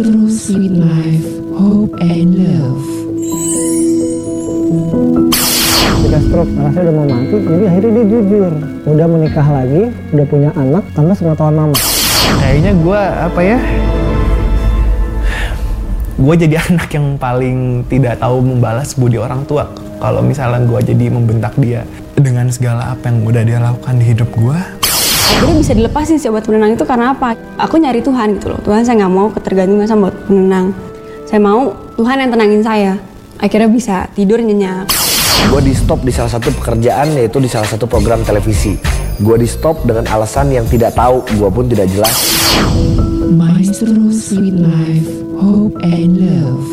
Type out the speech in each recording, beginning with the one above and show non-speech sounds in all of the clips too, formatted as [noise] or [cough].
Maestro Sweet Life, Hope and Love. Ketika stroke ngerasa udah mau mati, jadi akhirnya dia jujur. Udah menikah lagi, udah punya anak, tanpa sepengetahuan mama. Kayaknya gue apa ya? Gue jadi [laughs] anak yang paling tidak tahu membalas budi orang tua. Kalau misalnya gue jadi membentak dia dengan segala apa yang udah dia lakukan di hidup gue, akhirnya bisa dilepasin sih obat penenang itu karena apa? Aku nyari Tuhan gitu loh. Tuhan saya nggak mau ketergantungan sama obat penenang. Saya mau Tuhan yang tenangin saya. Akhirnya bisa tidur nyenyak. Gue di stop di salah satu pekerjaan yaitu di salah satu program televisi. Gue di stop dengan alasan yang tidak tahu, gue pun tidak jelas. Maestro Sweet Life, Hope and Love.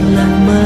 Jangan pernah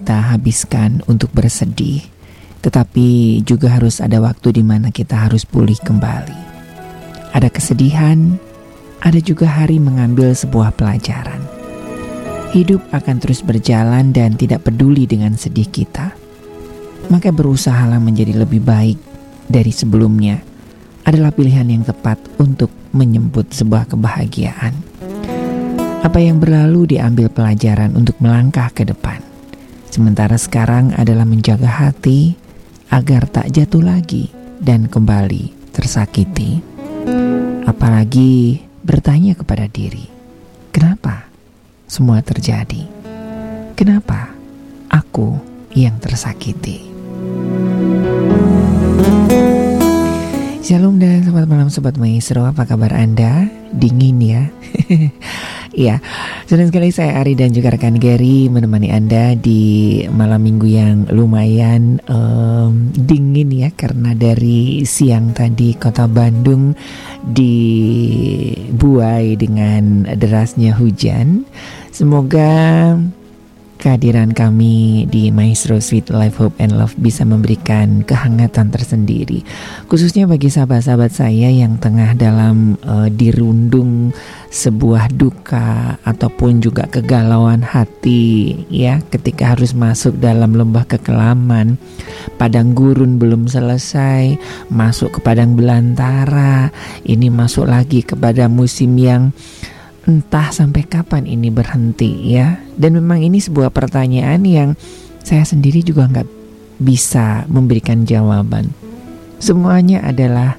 kita habiskan untuk bersedih, tetapi juga harus ada waktu di mana kita harus pulih kembali. Ada kesedihan, ada juga hari mengambil sebuah pelajaran. Hidup akan terus berjalan dan tidak peduli dengan sedih kita. Maka berusahalah menjadi lebih baik dari sebelumnya adalah pilihan yang tepat untuk menyebut sebuah kebahagiaan. Apa yang berlalu diambil pelajaran untuk melangkah ke depan. Sementara sekarang adalah menjaga hati agar tak jatuh lagi dan kembali tersakiti. Apalagi bertanya kepada diri, kenapa semua terjadi? Kenapa aku yang tersakiti? Shalom dan selamat malam Sobat Maestro, apa kabar Anda? Dingin ya? [laughs] Iya, senang sekali saya Ari dan juga rekan Gary menemani Anda di malam minggu yang lumayan um, dingin ya Karena dari siang tadi kota Bandung dibuai dengan derasnya hujan. Semoga kehadiran kami di Maestro Sweet Life Hope and Love bisa memberikan kehangatan tersendiri. Khususnya bagi sahabat-sahabat saya yang tengah dalam uh, dirundung sebuah duka ataupun juga kegalauan hati ya ketika harus masuk dalam lembah kekelaman. Padang gurun belum selesai masuk ke padang belantara ini masuk lagi kepada musim yang entah sampai kapan ini berhenti ya. Dan memang ini sebuah pertanyaan yang saya sendiri juga nggak bisa memberikan jawaban. Semuanya adalah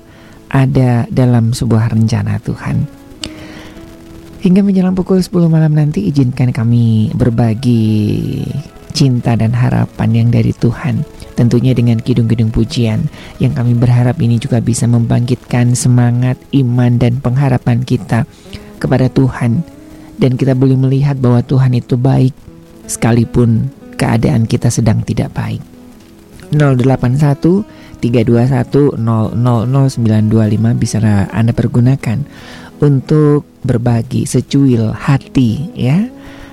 ada dalam sebuah rencana Tuhan. Hingga menjelang pukul 10 malam nanti izinkan kami berbagi cinta dan harapan yang dari Tuhan. Tentunya dengan kidung-kidung pujian yang kami berharap ini juga bisa membangkitkan semangat iman dan pengharapan kita kepada Tuhan dan kita boleh melihat bahwa Tuhan itu baik sekalipun keadaan kita sedang tidak baik. 081 321 000925 bisa Anda pergunakan untuk berbagi secuil hati ya.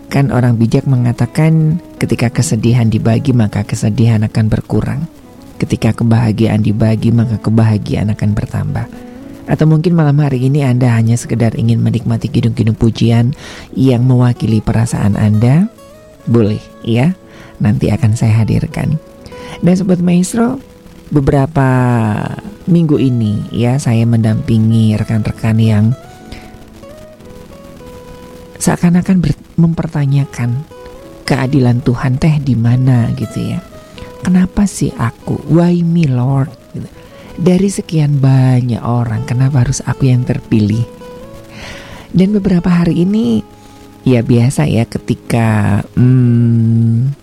Kan orang bijak mengatakan ketika kesedihan dibagi maka kesedihan akan berkurang. Ketika kebahagiaan dibagi maka kebahagiaan akan bertambah. Atau mungkin malam hari ini Anda hanya sekedar ingin menikmati kidung-kidung pujian yang mewakili perasaan Anda? Boleh, ya. Nanti akan saya hadirkan. Dan Sobat Maestro, beberapa minggu ini ya saya mendampingi rekan-rekan yang seakan-akan mempertanyakan keadilan Tuhan teh di mana gitu ya. Kenapa sih aku? Why me Lord? Dari sekian banyak orang, kenapa harus aku yang terpilih? Dan beberapa hari ini, ya biasa ya ketika hmm,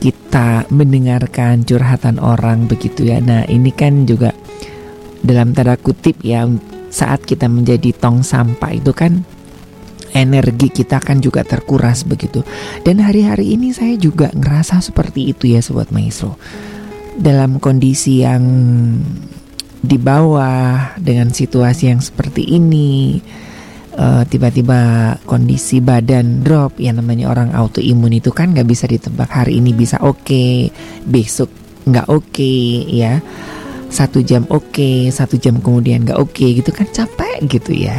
kita mendengarkan curhatan orang begitu ya. Nah ini kan juga dalam tanda kutip ya saat kita menjadi tong sampah itu kan energi kita kan juga terkuras begitu. Dan hari-hari ini saya juga ngerasa seperti itu ya sobat maestro dalam kondisi yang di bawah dengan situasi yang seperti ini tiba tiba-tiba kondisi badan drop yang namanya orang autoimun itu kan nggak bisa ditebak. Hari ini bisa oke okay, besok nggak oke okay, ya. Satu jam oke okay, satu jam kemudian nggak oke okay, gitu kan capek gitu ya.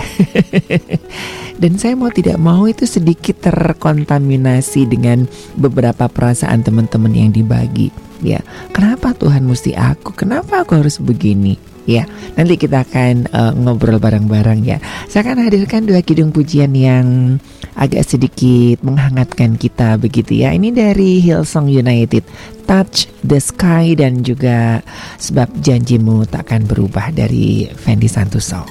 [laughs] Dan saya mau tidak mau itu sedikit terkontaminasi dengan beberapa perasaan teman-teman yang dibagi ya kenapa Tuhan mesti aku? Kenapa aku harus begini? Ya nanti kita akan uh, ngobrol bareng-bareng ya. Saya akan hadirkan dua kidung pujian yang agak sedikit menghangatkan kita begitu ya. Ini dari Hillsong United Touch the Sky dan juga sebab janjimu takkan berubah dari Fendi Santoso.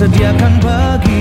Sediakan bagiku.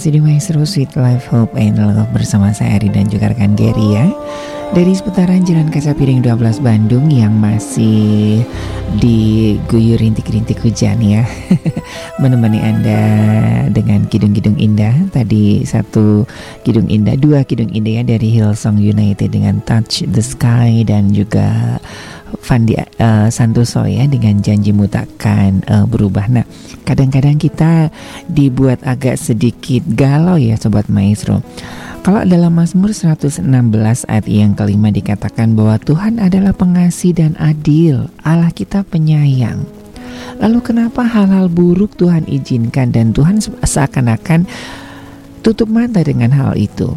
Masih di Maestro Sweet Life Hope and Love Bersama saya Ari dan juga rekan Gary ya. Dari seputaran Jalan Kaca Piring 12 Bandung Yang masih diguyur rintik-rintik hujan ya. [laughs] Menemani Anda dengan kidung-kidung indah. Tadi satu kidung indah Dua kidung indah ya dari Hillsong United Dengan Touch the Sky Dan juga Fandi uh, Santoso ya dengan janjimu takkan uh, berubah. Nah, kadang-kadang kita dibuat agak sedikit galau ya sobat maestro. Kalau dalam Mazmur 116 ayat yang kelima dikatakan bahwa Tuhan adalah pengasih dan adil, Allah kita penyayang. Lalu kenapa hal-hal buruk Tuhan izinkan dan Tuhan seakan-akan tutup mata dengan hal itu?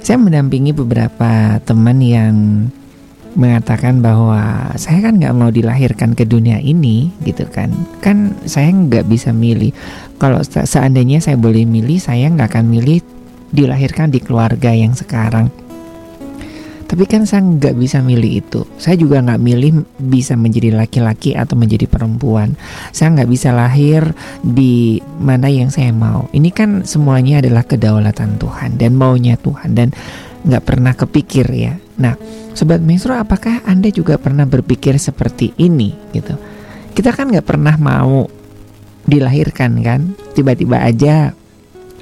Saya mendampingi beberapa teman yang mengatakan bahwa saya kan nggak mau dilahirkan ke dunia ini gitu kan. Kan saya nggak bisa milih. Kalau seandainya saya boleh milih saya nggak akan milih dilahirkan di keluarga yang sekarang. Tapi kan saya nggak bisa milih itu. Saya juga nggak milih bisa menjadi laki-laki atau menjadi perempuan. Saya nggak bisa lahir di mana yang saya mau. Ini kan semuanya adalah kedaulatan Tuhan dan maunya Tuhan dan nggak pernah kepikir ya nah Sobat Maestro, apakah Anda juga pernah berpikir seperti ini gitu? Kita kan nggak pernah mau dilahirkan kan? Tiba-tiba aja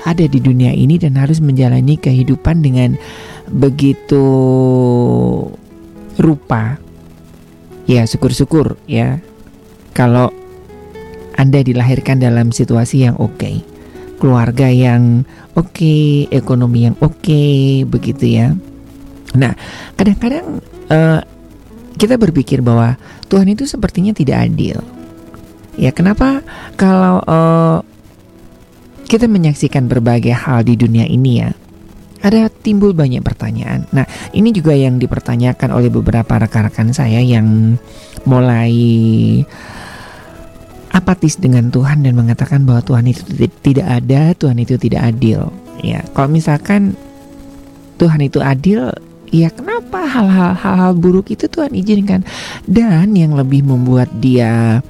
ada di dunia ini dan harus menjalani kehidupan dengan begitu rupa. Ya syukur-syukur ya. Kalau anda dilahirkan dalam situasi yang oke keluarga yang oke ekonomi yang oke begitu ya nah kadang-kadang eh, kita berpikir bahwa Tuhan itu sepertinya tidak adil ya kenapa kalau eh, kita menyaksikan berbagai hal di dunia ini ya ada timbul banyak pertanyaan. Nah, ini juga yang dipertanyakan oleh beberapa rekan-rekan saya yang mulai apatis dengan Tuhan dan mengatakan bahwa Tuhan itu ti- tidak ada, Tuhan itu tidak adil. Ya, kalau misalkan Tuhan itu adil, ya kenapa hal-hal hal-hal buruk itu Tuhan izinkan? Dan yang lebih membuat dia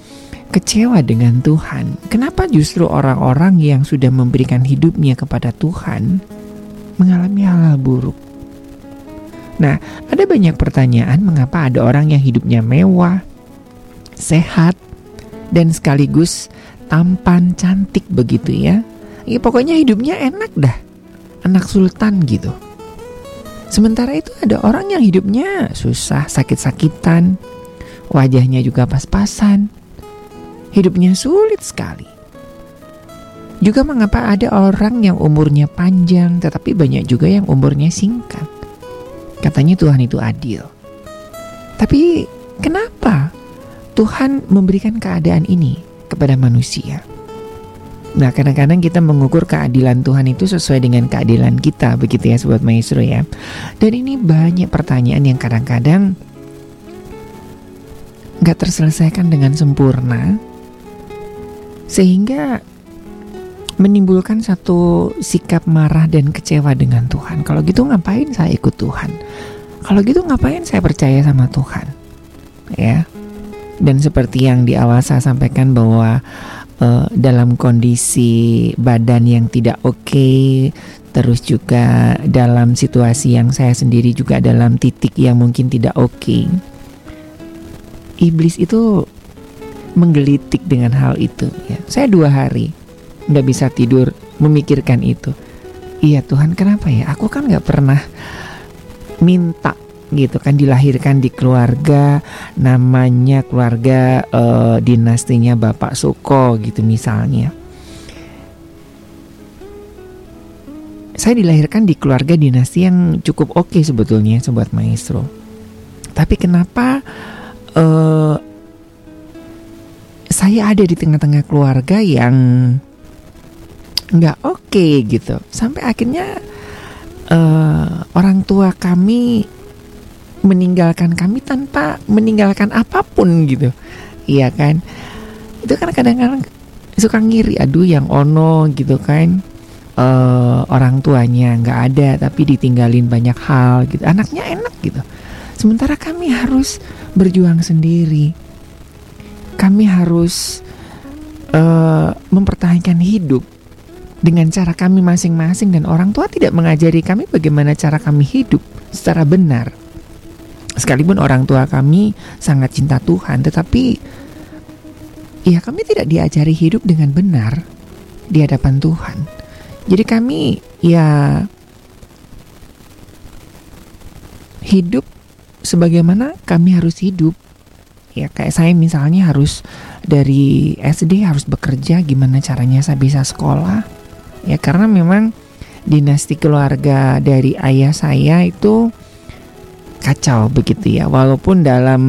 kecewa dengan Tuhan, kenapa justru orang-orang yang sudah memberikan hidupnya kepada Tuhan mengalami hal-hal buruk? Nah, ada banyak pertanyaan mengapa ada orang yang hidupnya mewah, sehat, dan sekaligus tampan cantik begitu ya. Ya pokoknya hidupnya enak dah. Anak sultan gitu. Sementara itu ada orang yang hidupnya susah, sakit-sakitan, wajahnya juga pas-pasan. Hidupnya sulit sekali. Juga mengapa ada orang yang umurnya panjang tetapi banyak juga yang umurnya singkat. Katanya Tuhan itu adil. Tapi kenapa Tuhan memberikan keadaan ini kepada manusia? Nah, kadang-kadang kita mengukur keadilan Tuhan itu sesuai dengan keadilan kita, begitu ya, sobat maestro ya. Dan ini banyak pertanyaan yang kadang-kadang nggak terselesaikan dengan sempurna, sehingga menimbulkan satu sikap marah dan kecewa dengan Tuhan. Kalau gitu ngapain saya ikut Tuhan? Kalau gitu ngapain saya percaya sama Tuhan? Ya. Dan seperti yang di awal saya sampaikan bahwa eh, dalam kondisi badan yang tidak oke, terus juga dalam situasi yang saya sendiri juga dalam titik yang mungkin tidak oke. Iblis itu menggelitik dengan hal itu. Ya. Saya dua hari nggak bisa tidur memikirkan itu. Iya Tuhan kenapa ya? Aku kan nggak pernah minta gitu kan dilahirkan di keluarga namanya keluarga eh, dinastinya Bapak Suko gitu misalnya. Saya dilahirkan di keluarga dinasti yang cukup oke sebetulnya sobat maestro. Tapi kenapa eh saya ada di tengah-tengah keluarga yang nggak oke gitu sampai akhirnya eh, orang tua kami meninggalkan kami tanpa meninggalkan apa pun gitu. Iya kan? Itu kan kadang-kadang suka ngiri aduh yang ono gitu kan. Eh, orang tuanya nggak ada tapi ditinggalin banyak hal gitu. Anaknya enak gitu. Sementara kami harus berjuang sendiri. Kami harus eh, mempertahankan hidup dengan cara kami masing-masing dan orang tua tidak mengajari kami bagaimana cara kami hidup secara benar. Sekalipun orang tua kami sangat cinta Tuhan, tetapi ya kami tidak diajari hidup dengan benar di hadapan Tuhan. Jadi kami ya hidup sebagaimana kami harus hidup. Ya kayak saya misalnya harus dari SD harus bekerja gimana caranya saya bisa sekolah ya karena memang dinasti keluarga dari ayah saya itu kacau begitu ya. Walaupun dalam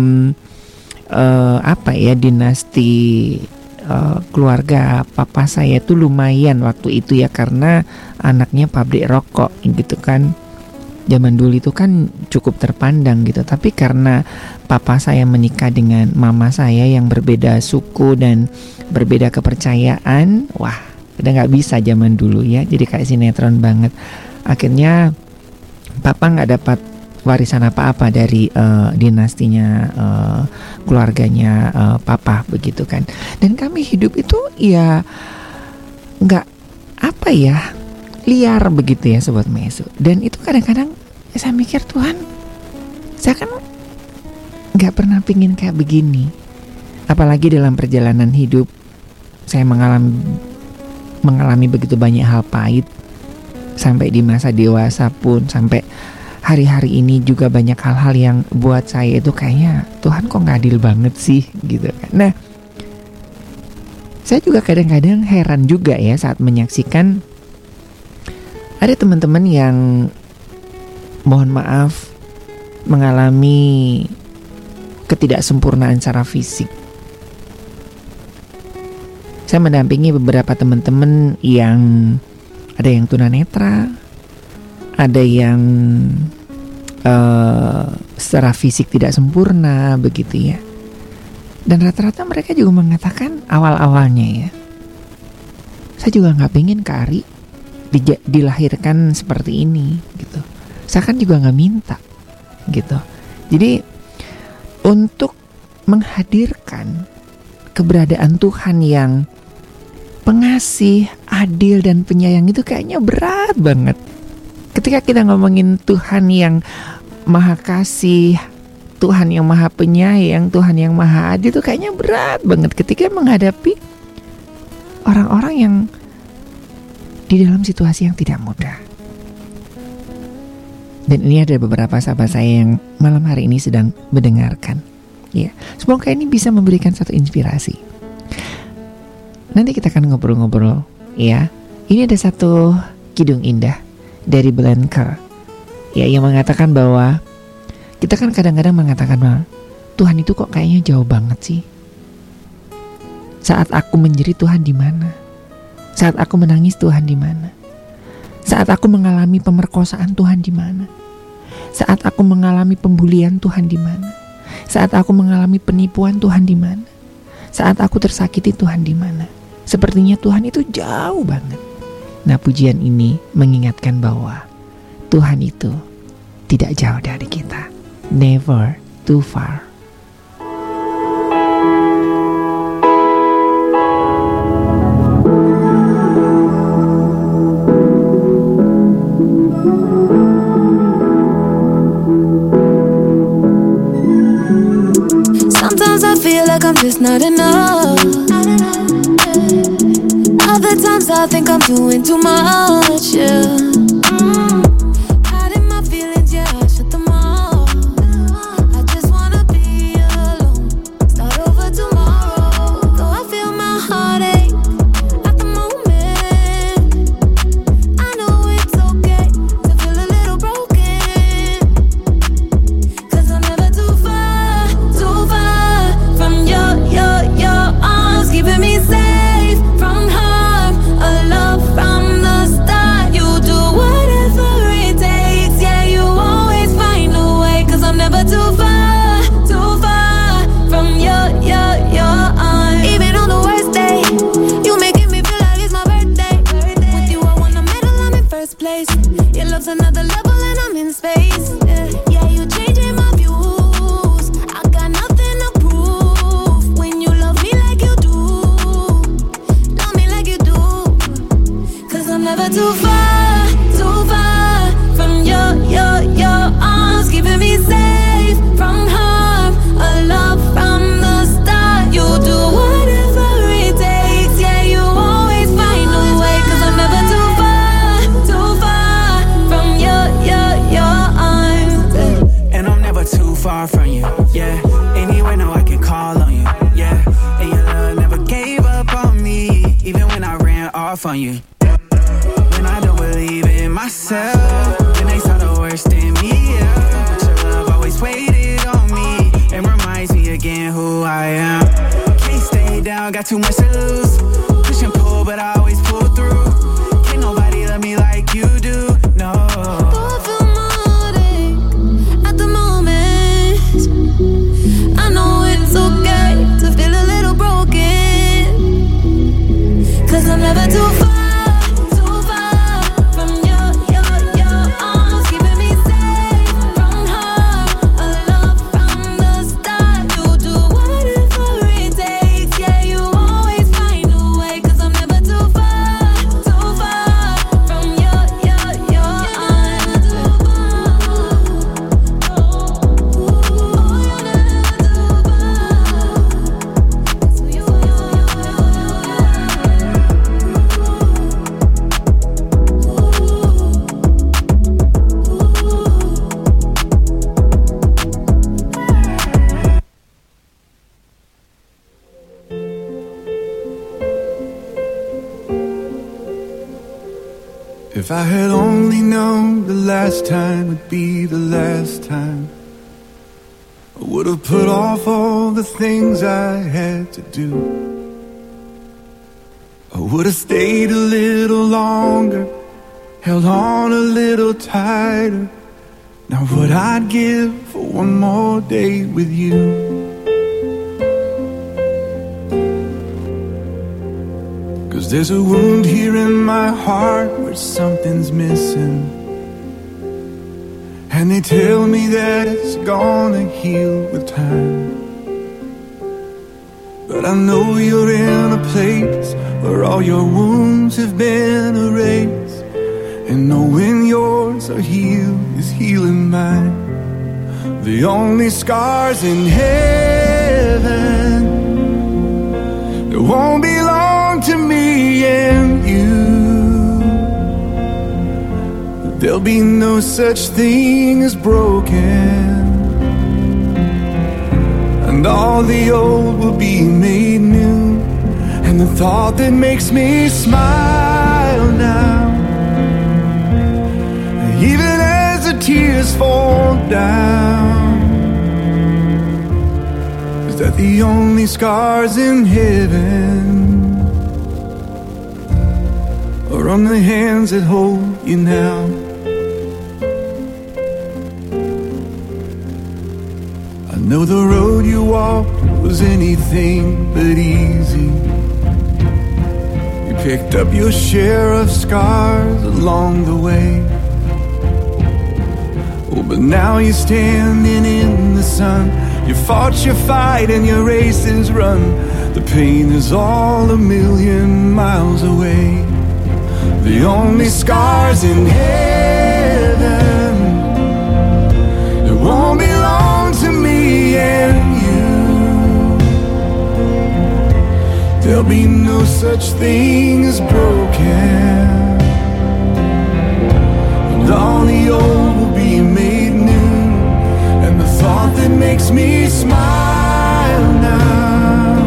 eh, apa ya dinasti eh, keluarga papa saya itu lumayan waktu itu ya karena anaknya pabrik rokok gitu kan. Zaman dulu itu kan cukup terpandang gitu. Tapi karena papa saya menikah dengan mama saya yang berbeda suku dan berbeda kepercayaan wah udah nggak bisa zaman dulu ya. Jadi kayak sinetron banget. Akhirnya papa nggak dapat warisan apa-apa dari eh, dinastinya eh, keluarganya eh, papa begitu kan. Dan kami hidup itu ya nggak apa ya liar begitu ya sobat mesu. Dan itu kadang-kadang saya mikir Tuhan saya kan nggak pernah pingin kayak begini. Apalagi dalam perjalanan hidup saya mengalami mengalami begitu banyak hal pahit. Sampai di masa dewasa pun sampai hari-hari ini juga banyak hal-hal yang buat saya itu kayaknya Tuhan kok nggak adil banget sih gitu kan. Nah, saya juga kadang-kadang heran juga ya saat menyaksikan ada teman-teman yang mohon maaf mengalami ketidaksempurnaan secara fisik. Saya mendampingi beberapa teman-teman yang ada yang tunanetra, ada yang uh, secara fisik tidak sempurna begitu ya. Dan rata-rata mereka juga mengatakan awal-awalnya ya, saya juga nggak pengen Kari dija- dilahirkan seperti ini gitu. Saya kan juga nggak minta gitu. Jadi untuk menghadirkan keberadaan Tuhan yang pengasih, adil dan penyayang itu kayaknya berat banget. Ketika kita ngomongin Tuhan yang maha kasih, Tuhan yang maha penyayang, Tuhan yang maha adil itu kayaknya berat banget ketika menghadapi orang-orang yang di dalam situasi yang tidak mudah. Dan ini ada beberapa sahabat saya yang malam hari ini sedang mendengarkan. Ya, semoga ini bisa memberikan satu inspirasi. Nanti kita akan ngobrol-ngobrol, ya. Ini ada satu kidung indah dari Blanker, ya, yang mengatakan bahwa kita kan kadang-kadang mengatakan bahwa Tuhan itu kok kayaknya jauh banget sih. Saat aku menjerit Tuhan di mana? Saat aku menangis Tuhan di mana? Saat aku mengalami pemerkosaan Tuhan di mana? Saat aku mengalami pembulian Tuhan di mana? Saat aku mengalami penipuan Tuhan di mana? Saat aku tersakiti Tuhan di mana? Sepertinya Tuhan itu jauh banget. Nah, pujian ini mengingatkan bahwa Tuhan itu tidak jauh dari kita. Never too far. Cause there's a wound here in my heart where something's missing. And they tell me that it's gonna heal with time. But I know you're in a place where all your wounds have been erased. And knowing yours are healed is healing mine. The only scars in heaven that won't belong to me and you. There'll be no such thing as broken. And all the old will be made new. And the thought that makes me smile now. Even as the tears fall down. Is that the only scars in heaven? Or on the hands that hold you now? I know the road you walked was anything but easy. You picked up your share of scars along the way. Oh, but now you're standing in the sun. You fought your fight and your race is run. The pain is all a million miles away. The only scars in heaven that won't belong to me and you. There'll be no such thing as broken. And all the old will be made new. And the thought that makes me smile now.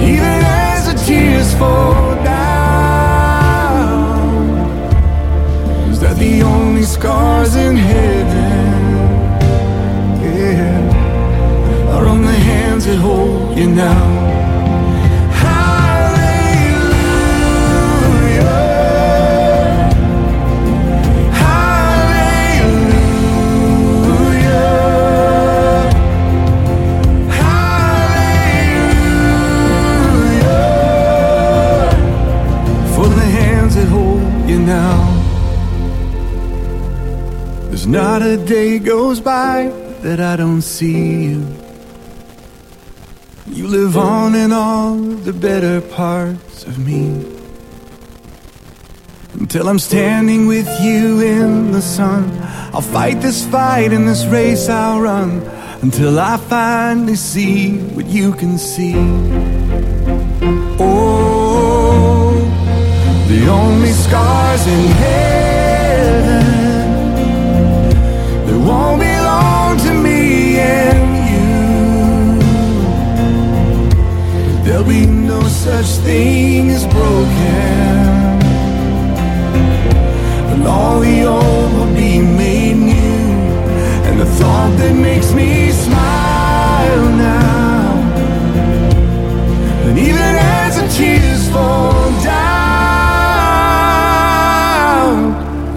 Even as the tears fall the only scars in heaven? Yeah. Are on the hands that hold you now. Not a day goes by that I don't see you. You live on in all the better parts of me. Until I'm standing with you in the sun, I'll fight this fight in this race I'll run. Until I finally see what you can see. Oh, the only scars in heaven to me and you. There'll be no such thing as broken. And all the old will be made new. And the thought that makes me smile now. And even as the tears fall down,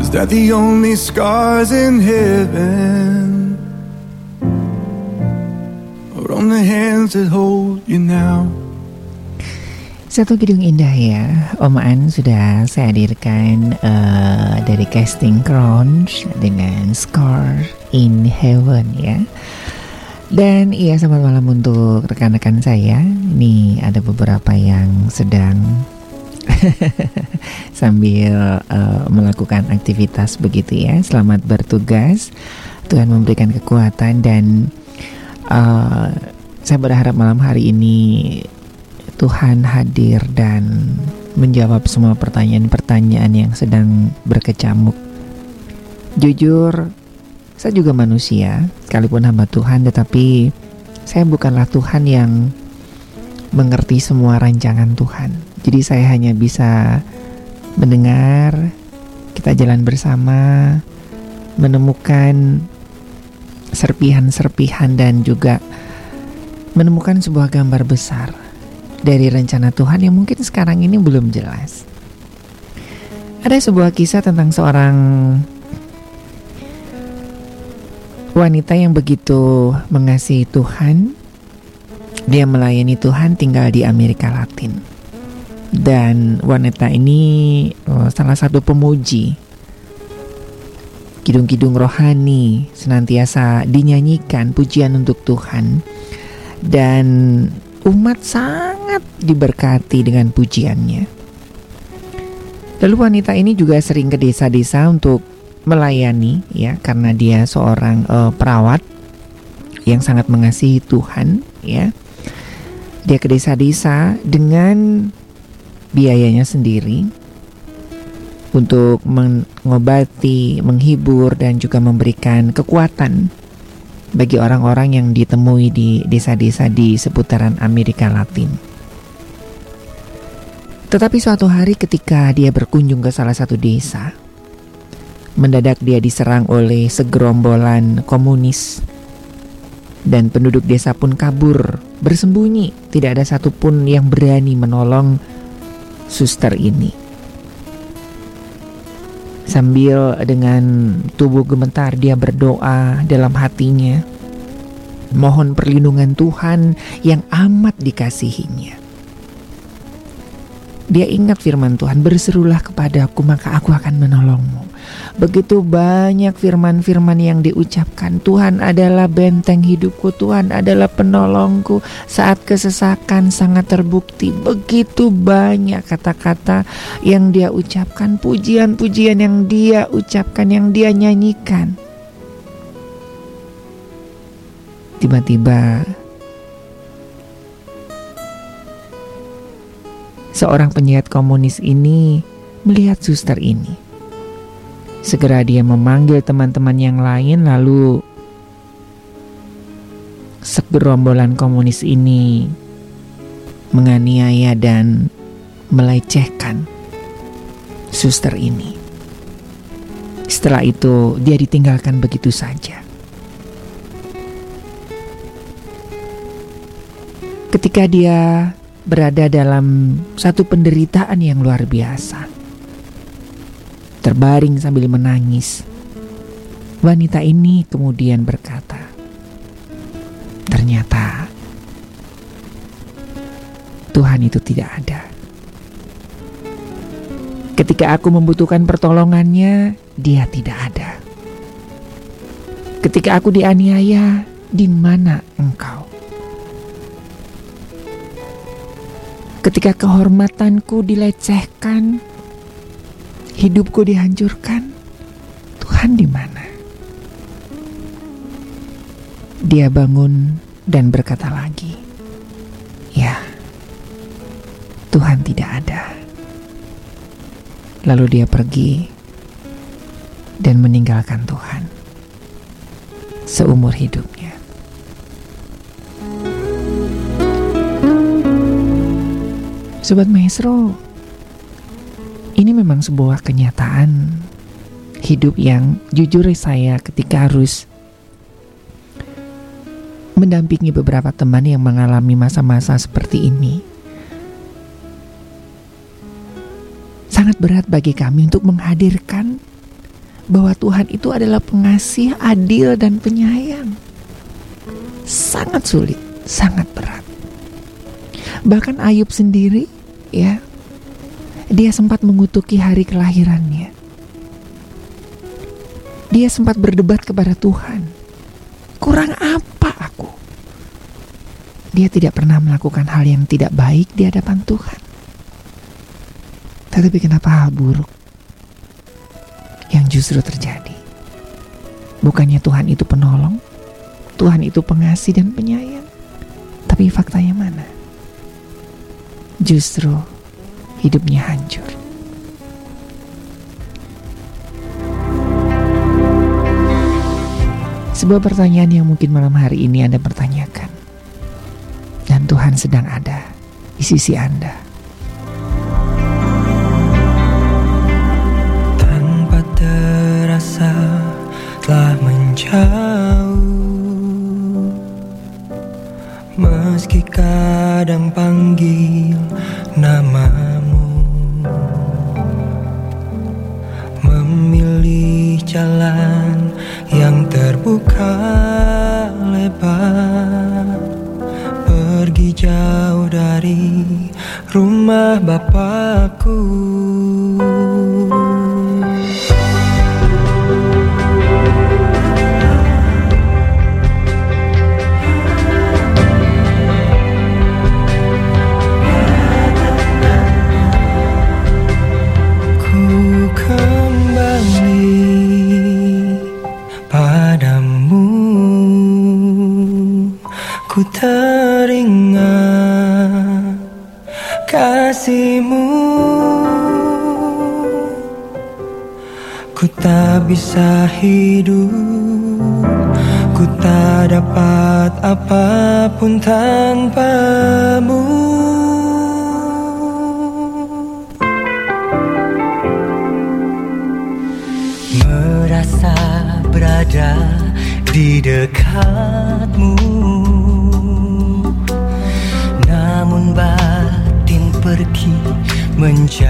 is that the only scars in heaven? Satu gedung indah ya, Omaan sudah saya hadirkan eh, dari casting Crowns dengan Scar in Heaven ya. Dan iya selamat malam untuk rekan-rekan saya. Ini ada beberapa yang sedang [laughs] sambil eh, melakukan aktivitas begitu ya. Selamat bertugas. Tuhan memberikan kekuatan dan eh, saya berharap malam hari ini Tuhan hadir dan menjawab semua pertanyaan-pertanyaan yang sedang berkecamuk. Jujur, saya juga manusia, sekalipun hamba Tuhan, tetapi saya bukanlah Tuhan yang mengerti semua rancangan Tuhan. Jadi saya hanya bisa mendengar, kita jalan bersama, menemukan serpihan-serpihan dan juga menemukan sebuah gambar besar dari rencana Tuhan yang mungkin sekarang ini belum jelas. Ada sebuah kisah tentang seorang wanita yang begitu mengasihi Tuhan. Dia melayani Tuhan tinggal di Amerika Latin. Dan wanita ini oh, salah satu pemuji. Kidung-kidung rohani senantiasa dinyanyikan pujian untuk Tuhan. Dan umat sangat diberkati dengan pujiannya. Lalu wanita ini juga sering ke desa-desa untuk melayani ya karena dia seorang eh, perawat yang sangat mengasihi Tuhan ya. Dia ke desa-desa dengan biayanya sendiri untuk mengobati, menghibur dan juga memberikan kekuatan bagi orang-orang yang ditemui di desa-desa di seputaran Amerika Latin. Tetapi suatu hari ketika dia berkunjung ke salah satu desa, mendadak dia diserang oleh segerombolan komunis. Dan penduduk desa pun kabur bersembunyi. Tidak ada satupun yang berani menolong suster ini sambil dengan tubuh gemetar dia berdoa dalam hatinya mohon perlindungan Tuhan yang amat dikasihinya dia ingat firman Tuhan, berserulah kepadaku maka aku akan menolongmu. Begitu banyak firman-firman yang diucapkan, Tuhan adalah benteng hidupku, Tuhan adalah penolongku. Saat kesesakan sangat terbukti, begitu banyak kata-kata yang dia ucapkan, pujian-pujian yang dia ucapkan, yang dia nyanyikan. Tiba-tiba Seorang penjahat komunis ini melihat suster ini. Segera dia memanggil teman-teman yang lain lalu segerombolan komunis ini menganiaya dan melecehkan suster ini. Setelah itu dia ditinggalkan begitu saja. Ketika dia berada dalam satu penderitaan yang luar biasa. Terbaring sambil menangis, wanita ini kemudian berkata, "Ternyata Tuhan itu tidak ada." Ketika aku membutuhkan pertolongannya, dia tidak ada. Ketika aku dianiaya, di mana engkau? Ketika kehormatanku dilecehkan, hidupku dihancurkan, Tuhan di mana? Dia bangun dan berkata lagi, "Ya, Tuhan tidak ada." Lalu dia pergi dan meninggalkan Tuhan seumur hidupnya. Sobat Maestro, ini memang sebuah kenyataan hidup yang jujur saya ketika harus mendampingi beberapa teman yang mengalami masa-masa seperti ini. Sangat berat bagi kami untuk menghadirkan bahwa Tuhan itu adalah pengasih, adil, dan penyayang. Sangat sulit, sangat berat. Bahkan Ayub sendiri ya dia sempat mengutuki hari kelahirannya. Dia sempat berdebat kepada Tuhan. Kurang apa aku? Dia tidak pernah melakukan hal yang tidak baik di hadapan Tuhan. Tetapi kenapa hal buruk yang justru terjadi? Bukannya Tuhan itu penolong? Tuhan itu pengasih dan penyayang? Tapi faktanya mana? Justru hidupnya hancur. Sebuah pertanyaan yang mungkin malam hari ini Anda pertanyakan. Dan Tuhan sedang ada di sisi Anda. Tanpa terasa telah menjauh Meski kadang panggil nama jalan yang terbuka lebar. Pergi jauh dari rumah bapakku. Hidup. Ku tak dapat apa pun tanpamu. Merasa berada di dekatmu. Namun batin pergi menjauh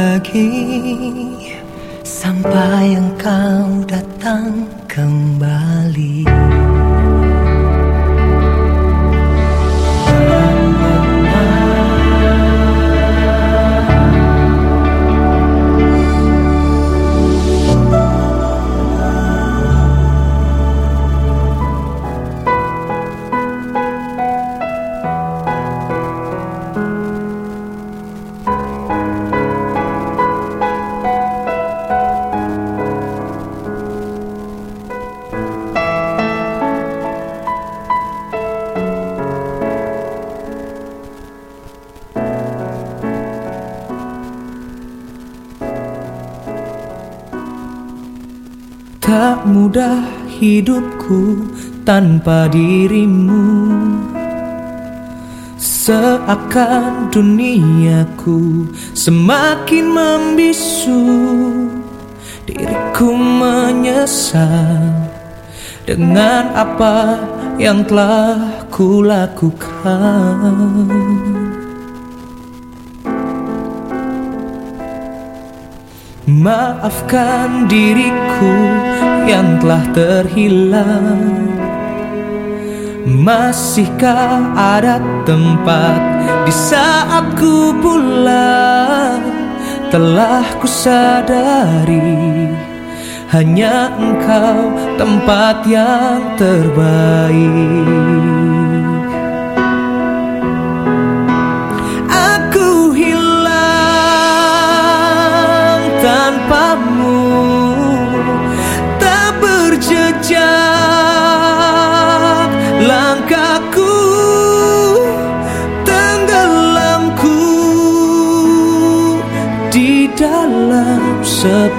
lagi Sampai engkau datang kembali mudah hidupku tanpa dirimu. Seakan duniaku semakin membisu. Diriku menyesal dengan apa yang telah kulakukan Maafkan diriku yang telah terhilang. Masihkah ada tempat di saat ku pulang? Telah ku sadari Hanya engkau tempat yang terbaik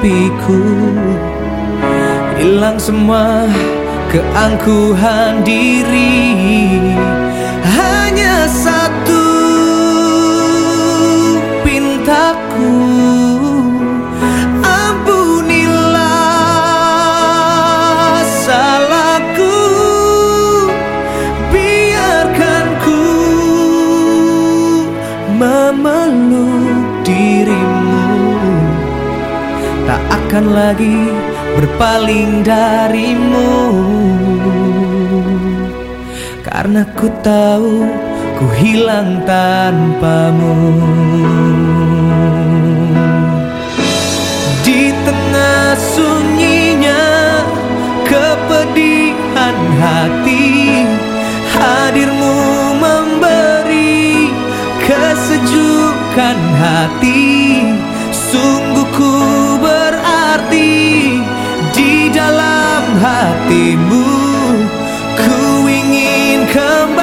sepiku Hilang semua keangkuhan diri Akan lagi berpaling darimu. Karena ku tahu ku hilang tanpamu. Di tengah sunyinya kepedihan hati Hadirmu memberi kesejukan hati. Sungguh ku berarti di dalam hatimu. Ku ingin kembali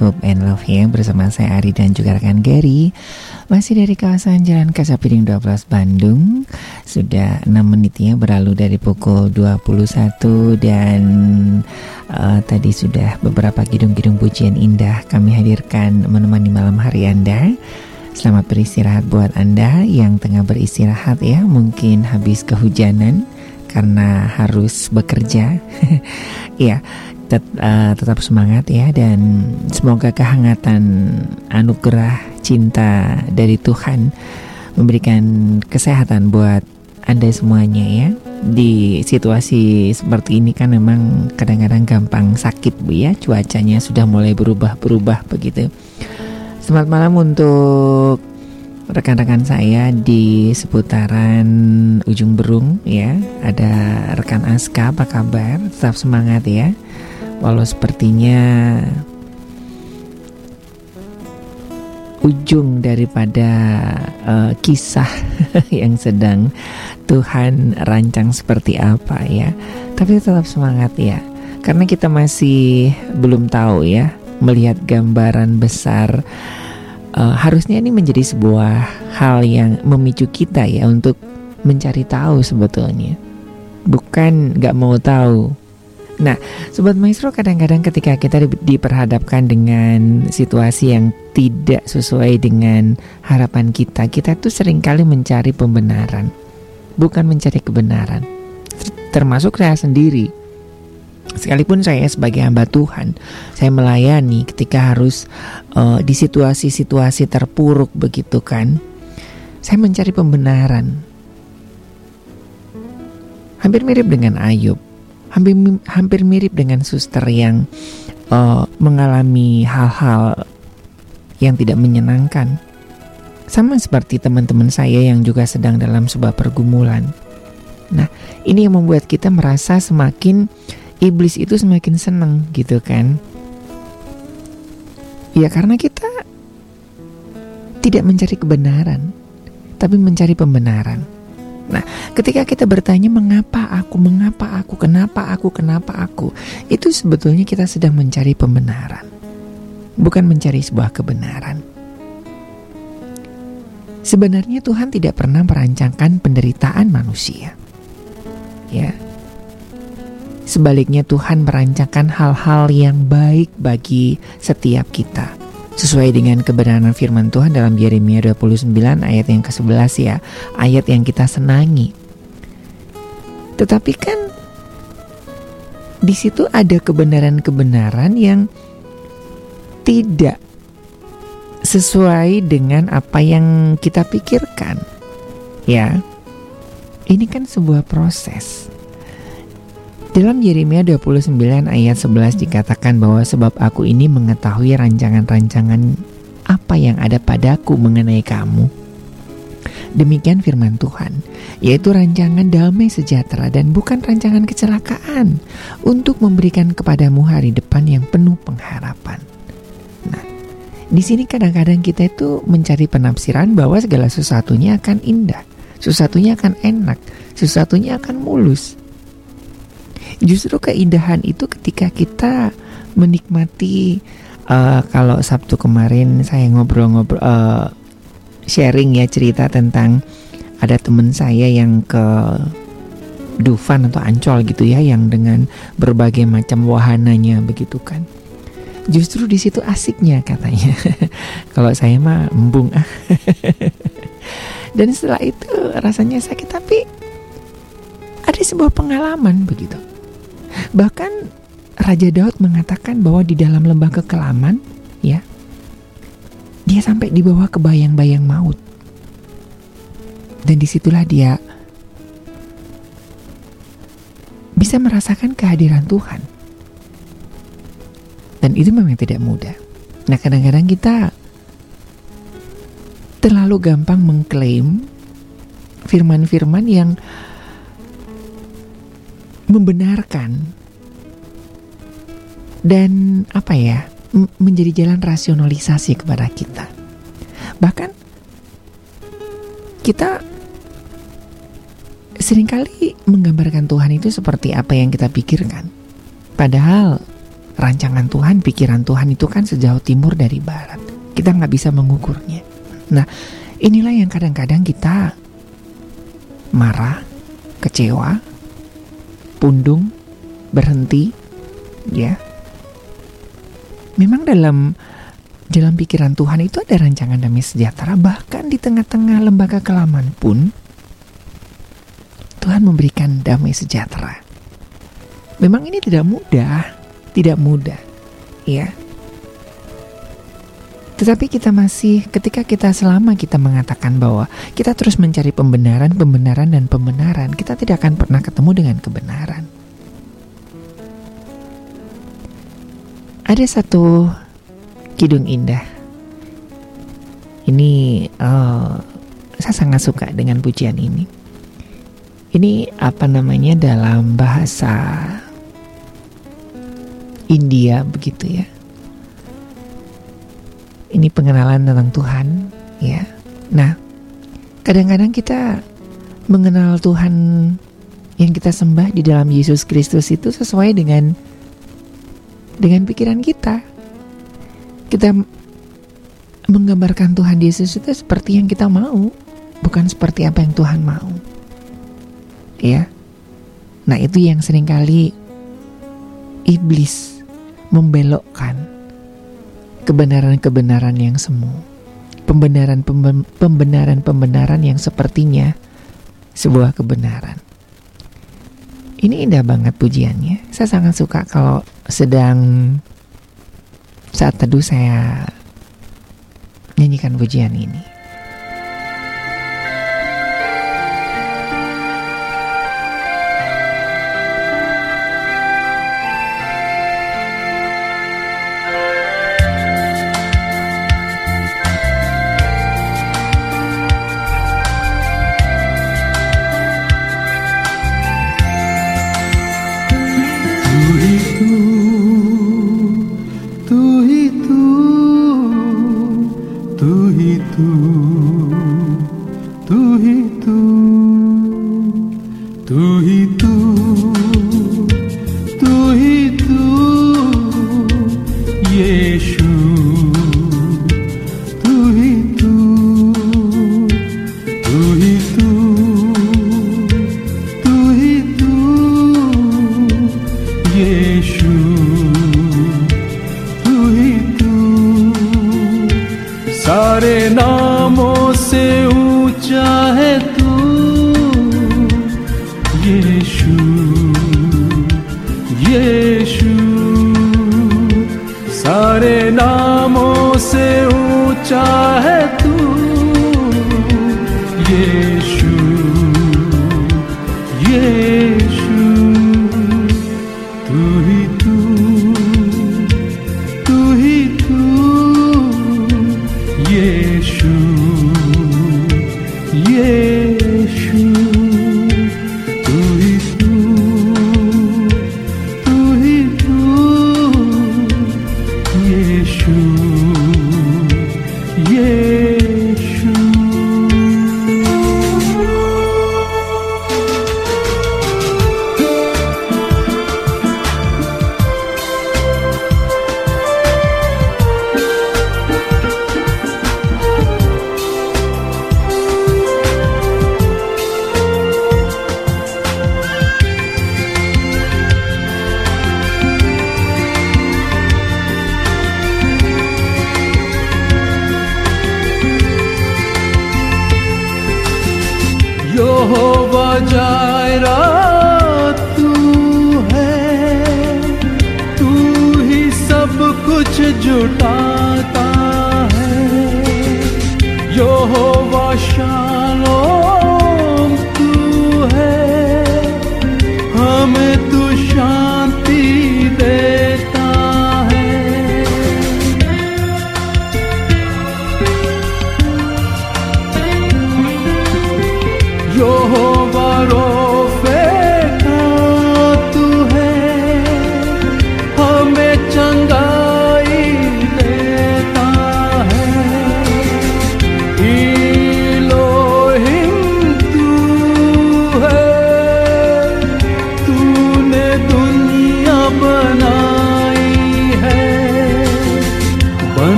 Hope and Love ya Bersama saya Ari dan juga rekan Gary. Masih dari kawasan Jalan Kasapiring 12 Bandung. Sudah 6 menitnya berlalu dari pukul 21 Dan uh, tadi sudah beberapa kidung-kidung pujian indah Kami hadirkan menemani malam hari Anda. Selamat beristirahat buat Anda yang tengah beristirahat ya Mungkin habis kehujanan karena harus bekerja. [laughs] Iya, tet, uh, tetap semangat ya dan semoga kehangatan anugerah cinta dari Tuhan memberikan kesehatan buat Anda semuanya ya. Di situasi seperti ini kan memang kadang-kadang gampang sakit Bu ya, cuacanya sudah mulai berubah-berubah begitu. Selamat malam untuk rekan-rekan saya di seputaran ujung berung ya ada rekan Aska apa kabar tetap semangat ya walau sepertinya ujung daripada uh, kisah [laughs] yang sedang Tuhan rancang seperti apa ya. Tapi tetap semangat ya. Karena kita masih belum tahu ya melihat gambaran besar uh, harusnya ini menjadi sebuah hal yang memicu kita ya untuk mencari tahu sebetulnya. Bukan nggak mau tahu nah sobat maestro kadang-kadang ketika kita di- diperhadapkan dengan situasi yang tidak sesuai dengan harapan kita kita tuh sering kali mencari pembenaran bukan mencari kebenaran Ter- termasuk saya sendiri Sekalipun saya sebagai hamba Tuhan, saya melayani ketika harus uh, di situasi-situasi terpuruk begitu kan. Saya mencari pembenaran. Hampir mirip dengan Ayub. Hampir hampir mirip dengan suster yang uh, mengalami hal-hal yang tidak menyenangkan. Sama seperti teman-teman saya yang juga sedang dalam sebuah pergumulan. Nah, ini yang membuat kita merasa semakin iblis itu semakin senang gitu kan ya karena kita tidak mencari kebenaran tapi mencari pembenaran nah ketika kita bertanya mengapa aku? Mengapa aku? Kenapa aku? Kenapa aku? Itu sebetulnya kita sedang mencari pembenaran bukan mencari sebuah kebenaran. Sebenarnya Tuhan tidak pernah merancangkan penderitaan manusia ya. Sebaliknya Tuhan merancangkan hal-hal yang baik bagi setiap kita. Sesuai dengan kebenaran firman Tuhan dalam Yeremia 29 ayat yang ke-11 ya. Ayat yang kita senangi. Tetapi kan di situ ada kebenaran-kebenaran yang tidak sesuai dengan apa yang kita pikirkan. Ya. Ini kan sebuah proses. Dalam Yeremia 29 ayat 11 dikatakan bahwa sebab aku ini mengetahui rancangan-rancangan apa yang ada padaku mengenai kamu. Demikian firman Tuhan, yaitu rancangan damai sejahtera dan bukan rancangan kecelakaan untuk memberikan kepadamu hari depan yang penuh pengharapan. Nah, di sini kadang-kadang kita itu mencari penafsiran bahwa segala sesuatunya akan indah, sesuatunya akan enak, sesuatunya akan mulus. Justru keindahan itu ketika kita menikmati uh, kalau Sabtu kemarin saya ngobrol-ngobrol uh, sharing ya cerita tentang ada teman saya yang ke Dufan atau Ancol gitu ya yang dengan berbagai macam wahananya begitu kan. Justru di situ asiknya katanya. [laughs] kalau saya mah embung ah. [laughs] Dan setelah itu rasanya sakit tapi ada sebuah pengalaman begitu. Bahkan Raja Daud mengatakan bahwa di dalam lembah kekelaman, ya, dia sampai di bawah kebayang-bayang maut. Dan di situlah dia bisa merasakan kehadiran Tuhan. Dan itu memang tidak mudah. Nah kadang-kadang kita terlalu gampang mengklaim firman-firman yang membenarkan dan apa ya menjadi jalan rasionalisasi kepada kita. Bahkan kita sering kali menggambarkan Tuhan itu seperti apa yang kita pikirkan. Padahal rancangan Tuhan, pikiran Tuhan itu kan sejauh timur dari barat. Kita nggak bisa mengukurnya. Nah, inilah yang kadang-kadang kita marah, kecewa, pundung, berhenti, ya. Memang dalam dalam pikiran Tuhan itu ada rancangan damai sejahtera bahkan di tengah-tengah lembaga kelaman pun Tuhan memberikan damai sejahtera. Memang ini tidak mudah, tidak mudah, ya. Tetapi kita masih ketika kita selama kita mengatakan bahwa kita terus mencari pembenaran, pembenaran dan pembenaran, kita tidak akan pernah ketemu dengan kebenaran. Ada satu kidung indah. Ini eh, saya sangat suka dengan pujian ini. Ini apa namanya dalam bahasa India begitu ya. Ini pengenalan tentang Tuhan, ya. Nah, kadang-kadang kita mengenal Tuhan yang kita sembah di dalam Yesus Kristus itu sesuai dengan dengan pikiran kita. Kita menggambarkan Tuhan Yesus itu seperti yang kita mau, bukan seperti apa yang Tuhan mau. Ya. Nah, itu yang sering kali iblis membelokkan kebenaran-kebenaran yang semu. Pembenaran pembenaran-pembenaran yang sepertinya sebuah kebenaran. Ini indah banget pujiannya. Saya sangat suka kalau sedang saat teduh saya nyanyikan pujian ini.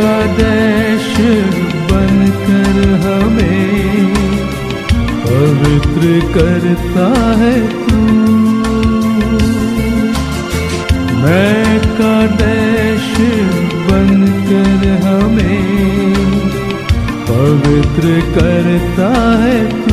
का देश बनकर हमें पवित्र करता है तू। मैं का देश बनकर हमें पवित्र करता है तू।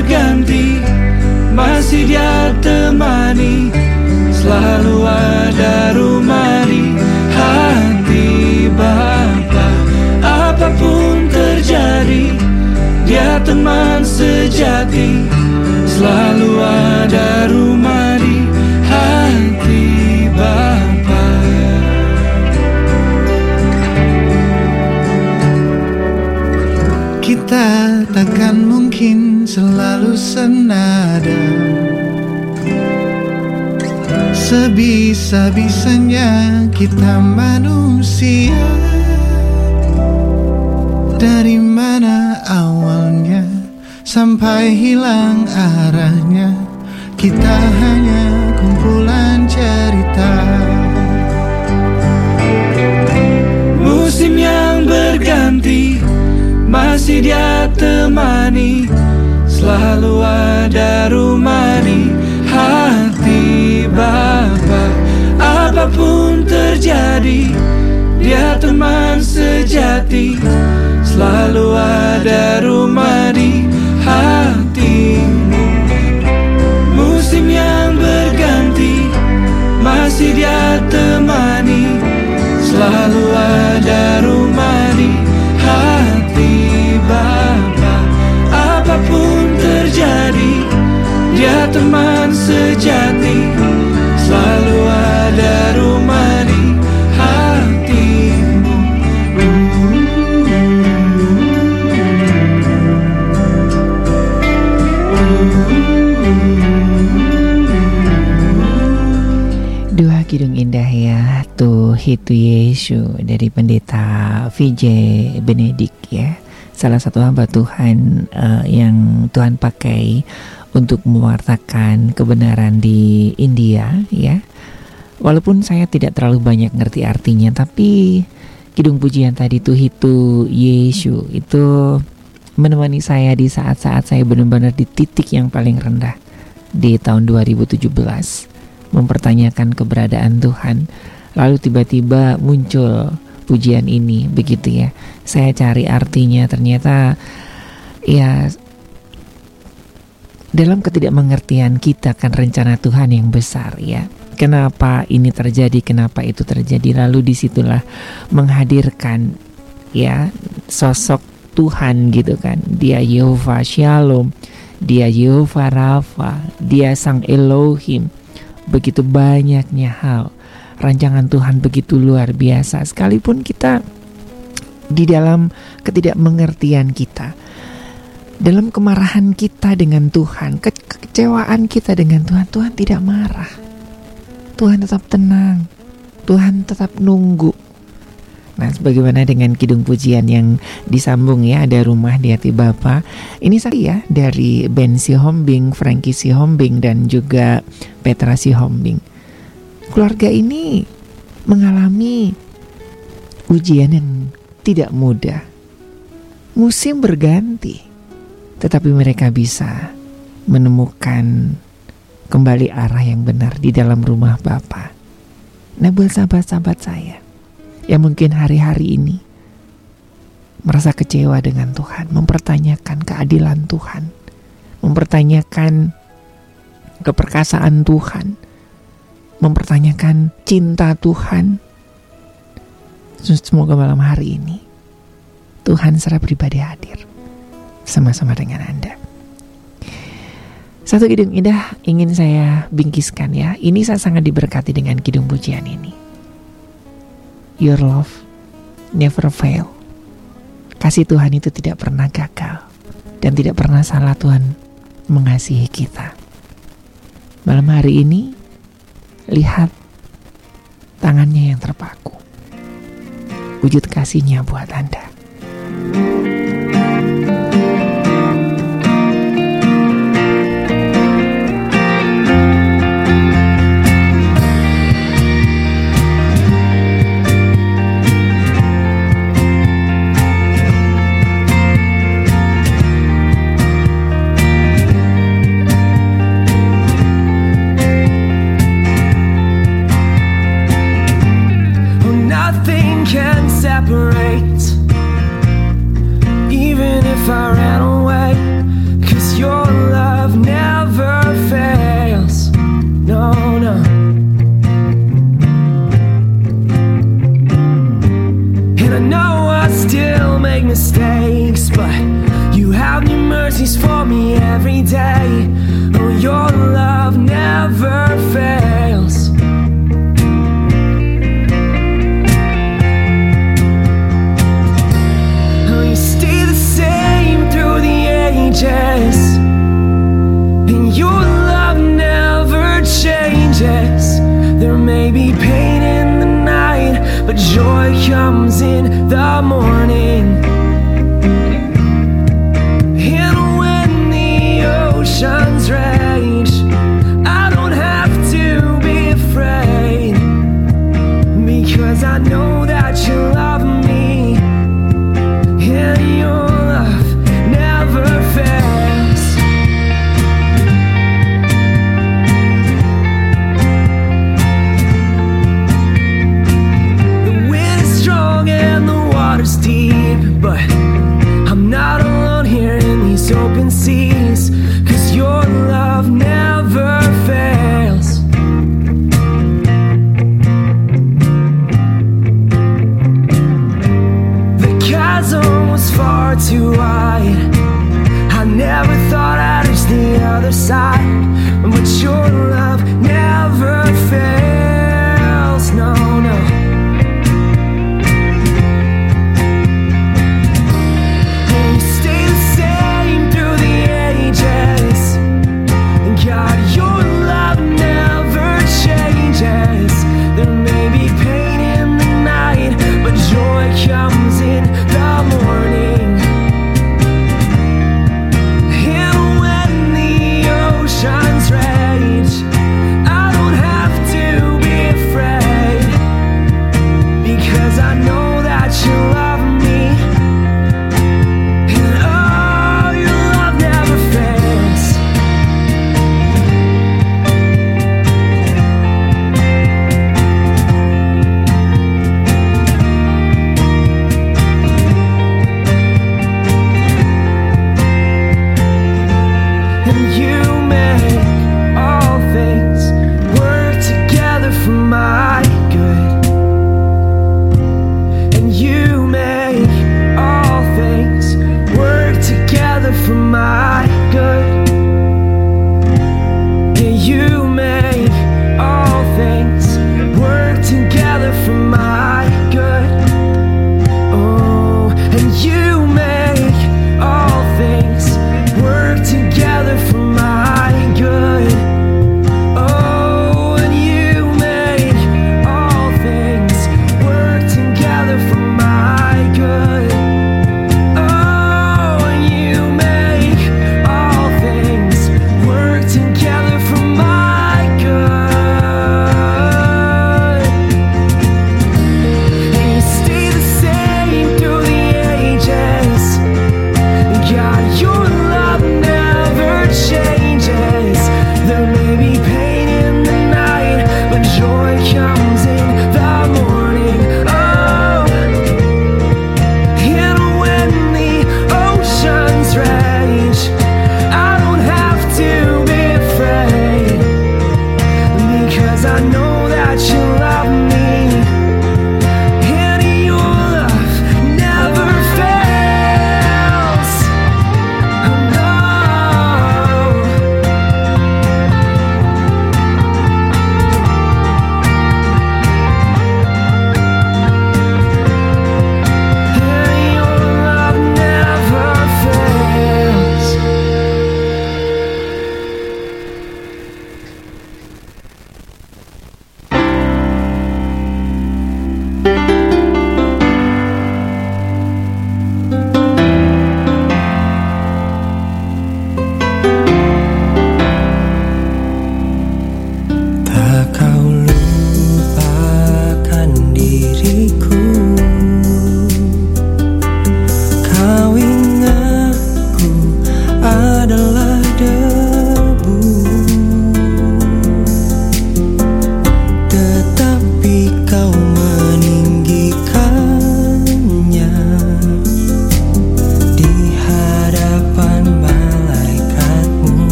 Berganti Masih dia temani Selalu ada rumah di hati Bapa. Apa pun terjadi Dia teman sejati Selalu ada rumah di hati Bapa. Kita takkan mungkin selalu senada. Sebisa-bisanya kita manusia. Dari mana awalnya sampai hilang arahnya Kita hanya kumpulan cerita. Musim yang berganti Masih dia temani Selalu ada rumah di hati Bapa. Apa pun terjadi Dia teman sejati. Selalu ada rumah di hatimu. Musim yang berganti Masih dia temani. Selalu ada rumah teman sejati Selalu ada rumah di hatimu. Dua kidung indah ya Tuh Hitu Yesu dari pendeta VJ Benedik ya. Salah satu hamba Tuhan eh, yang Tuhan pakai untuk mewartakan kebenaran di India ya Walaupun saya tidak terlalu banyak ngerti artinya Tapi kidung pujian tadi tuh Hitu Yesu Itu menemani saya di saat-saat saya benar-benar di titik yang paling rendah Di tahun 2017 mempertanyakan keberadaan Tuhan. Lalu tiba-tiba muncul pujian ini begitu ya. Saya cari artinya ternyata ya dalam ketidakmengertian kita kan rencana Tuhan yang besar ya. Kenapa ini terjadi, kenapa itu terjadi Lalu di situlah menghadirkan ya sosok Tuhan gitu kan Dia Yehova Shalom Dia Yehova Rafa Dia Sang Elohim begitu banyaknya hal. Rancangan Tuhan begitu luar biasa sekalipun kita di dalam ketidakmengertian kita. Dalam kemarahan kita dengan Tuhan, ke- kekecewaan kita dengan Tuhan, Tuhan tidak marah. Tuhan tetap tenang. Tuhan tetap nunggu. Nah, sebagaimana dengan kidung pujian yang disambung ya, ada rumah di hati Bapa. Ini saya ya dari Ben Sihombing, Frankie Sihombing dan juga Petra Sihombing. Keluarga ini mengalami ujian yang tidak mudah. Musim berganti, tetapi mereka bisa menemukan kembali arah yang benar di dalam rumah Bapa. Nah, buat sahabat-sahabat saya, yang mungkin hari-hari ini merasa kecewa dengan Tuhan, mempertanyakan keadilan Tuhan, mempertanyakan keperkasaan Tuhan, mempertanyakan cinta Tuhan. Semoga malam hari ini Tuhan secara pribadi hadir sama-sama dengan Anda. Satu kidung indah ingin saya bingkiskan ya. Ini saya sangat diberkati dengan kidung pujian ini. Your love never fail. Kasih Tuhan itu tidak pernah gagal dan tidak pernah salah Tuhan mengasihi kita. Malam hari ini lihat tangannya yang terpaku. Wujud kasihnya buat Anda.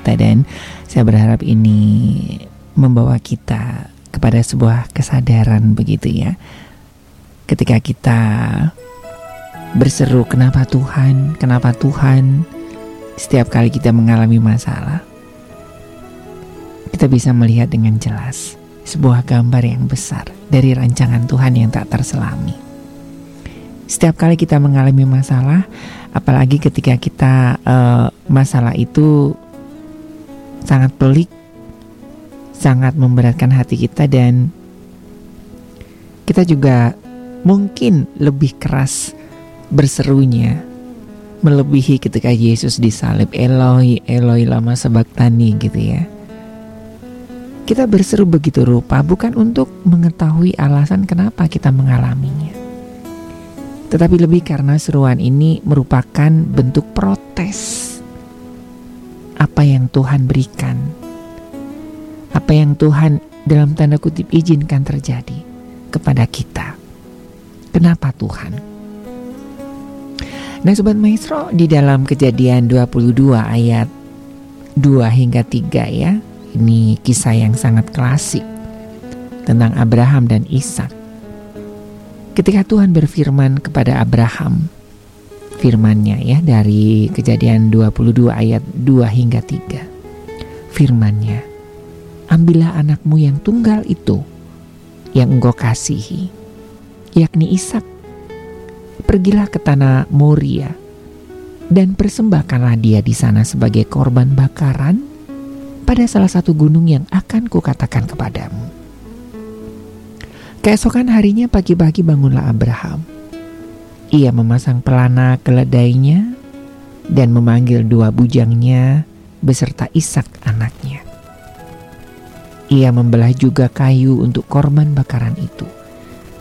Kita dan saya berharap ini membawa kita kepada sebuah kesadaran begitu ya. Ketika kita berseru kenapa Tuhan, kenapa Tuhan? Setiap kali kita mengalami masalah Kita bisa melihat dengan jelas sebuah gambar yang besar dari rancangan Tuhan yang tak terselami. Setiap kali kita mengalami masalah, apalagi ketika kita eh, masalah itu sangat pelik, sangat memberatkan hati kita dan kita juga mungkin lebih keras berserunya melebihi ketika Yesus disalib Eloi Eloi lama sebaktani gitu ya kita berseru begitu rupa bukan untuk mengetahui alasan kenapa kita mengalaminya. Tetapi lebih karena seruan ini merupakan bentuk protes apa yang Tuhan berikan. Apa yang Tuhan dalam tanda kutip izinkan terjadi kepada kita. Kenapa Tuhan? Nah Sobat Maestro di dalam kejadian 22 ayat 2 hingga 3 ya ini kisah yang sangat klasik tentang Abraham dan Ishak. Ketika Tuhan berfirman kepada Abraham, firmannya ya dari kejadian 22 ayat 2 hingga 3. Firmannya, ambillah anakmu yang tunggal itu, yang engkau kasihi, yakni Ishak. Pergilah ke tanah Moria dan persembahkanlah dia di sana sebagai korban bakaran pada salah satu gunung yang akan kukatakan kepadamu. Keesokan harinya pagi-pagi bangunlah Abraham. Ia memasang pelana keledainya dan memanggil dua bujangnya beserta Ishak anaknya. Ia membelah juga kayu untuk korban bakaran itu.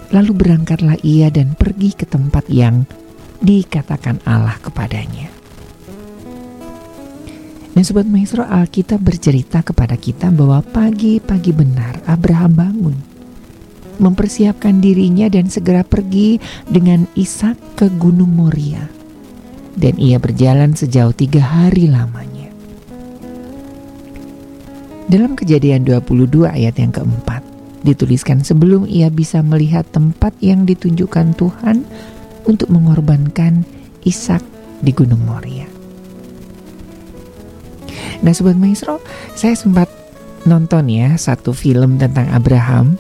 Lalu berangkatlah ia dan pergi ke tempat yang dikatakan Allah kepadanya. Dan Sobat Maestro Alkitab bercerita kepada kita bahwa pagi-pagi benar Abraham bangun. Mempersiapkan dirinya dan segera pergi dengan Ishak ke Gunung Moria. Dan ia berjalan sejauh tiga hari lamanya. Dalam kejadian 22 ayat yang keempat, dituliskan sebelum ia bisa melihat tempat yang ditunjukkan Tuhan untuk mengorbankan Ishak di Gunung Moria. Nah Sobat Maestro, saya sempat nonton ya satu film tentang Abraham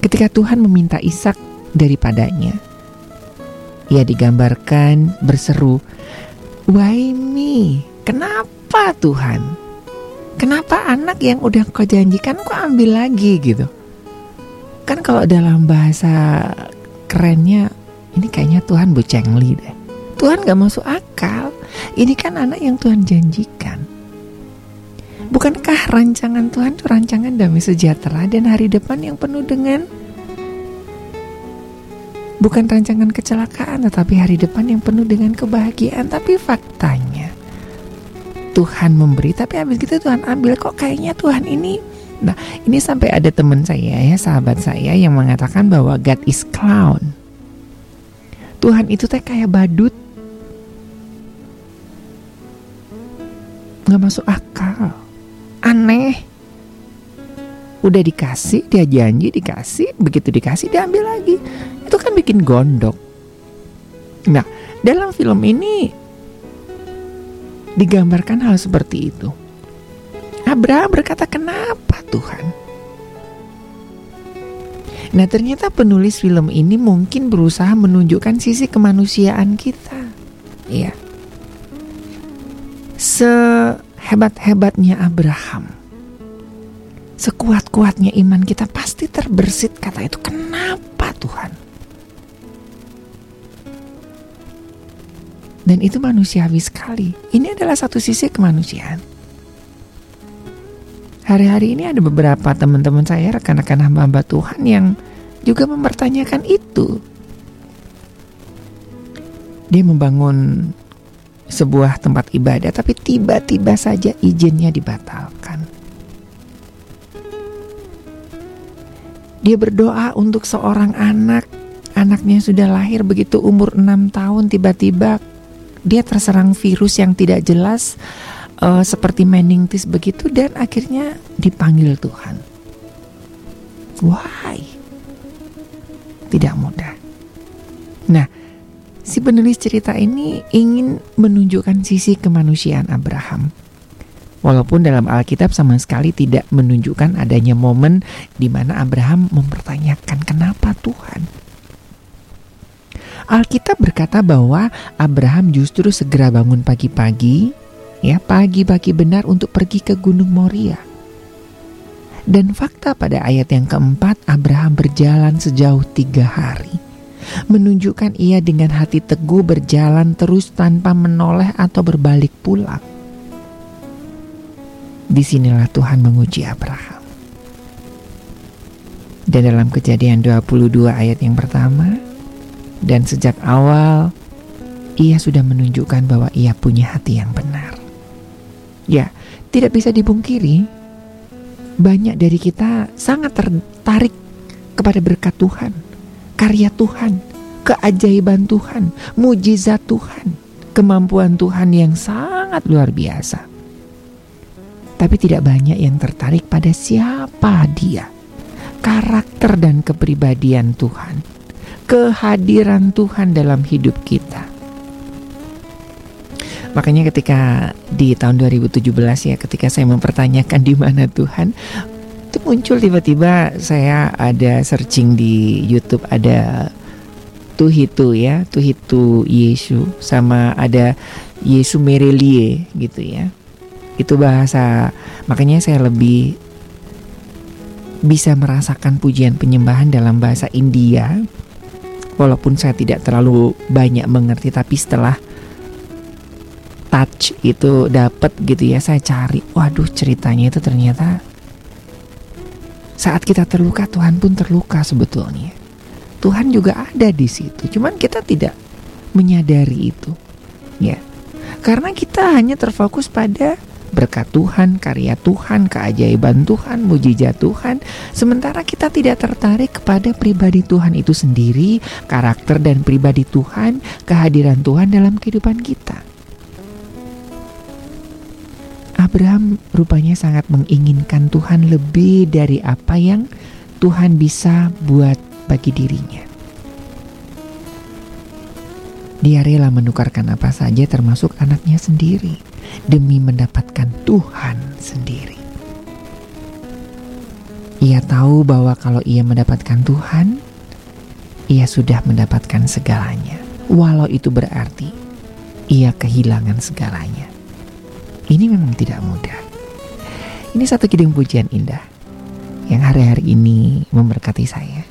ketika Tuhan meminta Ishak daripadanya. Ia digambarkan berseru, Why me? Kenapa Tuhan? Kenapa anak yang udah kau janjikan kau ambil lagi gitu? Kan kalau dalam bahasa kerennya, ini kayaknya Tuhan bocengli deh. Tuhan gak masuk akal. Ini kan anak yang Tuhan janjikan. Bukankah rancangan Tuhan itu rancangan damai sejahtera dan hari depan yang penuh dengan bukan rancangan kecelakaan tetapi hari depan yang penuh dengan kebahagiaan. Tapi faktanya Tuhan memberi tapi habis gitu Tuhan ambil. Kok kayaknya Tuhan ini nah ini sampai ada teman saya ya sahabat saya yang mengatakan bahwa God is clown. Tuhan itu teh kayak badut. Nggak masuk akal udah dikasih dia janji dikasih begitu dikasih diambil lagi. Itu kan bikin gondok. Nah dalam film ini digambarkan hal seperti itu. Abraham berkata kenapa Tuhan? Nah ternyata penulis film ini mungkin berusaha menunjukkan sisi kemanusiaan kita. Iya. Sehebat-hebatnya Abraham Sekuat-kuatnya iman kita pasti terbersit kata itu. Kenapa Tuhan? Dan itu manusiawi sekali. Ini adalah satu sisi kemanusiaan. Hari-hari ini ada beberapa teman-teman saya Rekan-rekan hamba-hamba Tuhan yang juga mempertanyakan itu. Dia membangun sebuah tempat ibadah Tapi tiba-tiba saja izinnya dibatalkan Dia berdoa untuk seorang anak. Anaknya sudah lahir begitu umur 6 tahun Tiba-tiba dia terserang virus yang tidak jelas uh, Seperti meningitis begitu Dan akhirnya dipanggil Tuhan. Why? Tidak mudah. Nah si penulis cerita ini ingin menunjukkan sisi kemanusiaan Abraham Walaupun dalam Alkitab sama sekali tidak menunjukkan adanya momen di mana Abraham mempertanyakan kenapa Tuhan. Alkitab berkata bahwa Abraham justru segera bangun pagi-pagi, ya pagi-pagi benar untuk pergi ke Gunung Moria. Dan fakta pada ayat yang keempat, Abraham berjalan sejauh tiga hari, menunjukkan ia dengan hati teguh berjalan terus tanpa menoleh atau berbalik pulang. Di sinilah Tuhan menguji Abraham. Dan dalam kejadian 22 ayat yang pertama, dan sejak awal ia sudah menunjukkan bahwa ia punya hati yang benar. Ya, tidak bisa dipungkiri, banyak dari kita sangat tertarik kepada berkat Tuhan, karya Tuhan, keajaiban Tuhan, mujizat Tuhan, kemampuan Tuhan yang sangat luar biasa tapi tidak banyak yang tertarik pada siapa dia, karakter dan kepribadian Tuhan, kehadiran Tuhan dalam hidup kita. Makanya ketika di tahun 2017 ya ketika saya mempertanyakan di mana Tuhan itu muncul tiba-tiba saya ada searching di YouTube ada Tuhitu ya Tuhitu Yesu sama ada Yesu Merelie gitu ya itu bahasa. Makanya saya lebih bisa merasakan pujian penyembahan dalam bahasa India. Walaupun saya tidak terlalu banyak mengerti tapi setelah touch itu dapat gitu ya saya cari waduh ceritanya itu ternyata saat kita terluka Tuhan pun terluka sebetulnya. Tuhan juga ada di situ cuman kita tidak menyadari itu ya. Karena kita hanya terfokus pada berkat Tuhan, karya Tuhan, keajaiban Tuhan, mujizat Tuhan, sementara kita tidak tertarik kepada pribadi Tuhan itu sendiri, karakter dan pribadi Tuhan, kehadiran Tuhan dalam kehidupan kita. Abraham rupanya sangat menginginkan Tuhan lebih dari apa yang Tuhan bisa buat bagi dirinya. Dia rela menukarkan apa saja termasuk anaknya sendiri demi mendapatkan Tuhan sendiri. Ia tahu bahwa kalau ia mendapatkan Tuhan, ia sudah mendapatkan segalanya, walau itu berarti ia kehilangan segalanya. Ini memang tidak mudah. Ini satu kidung pujian indah yang hari-hari ini memberkati saya.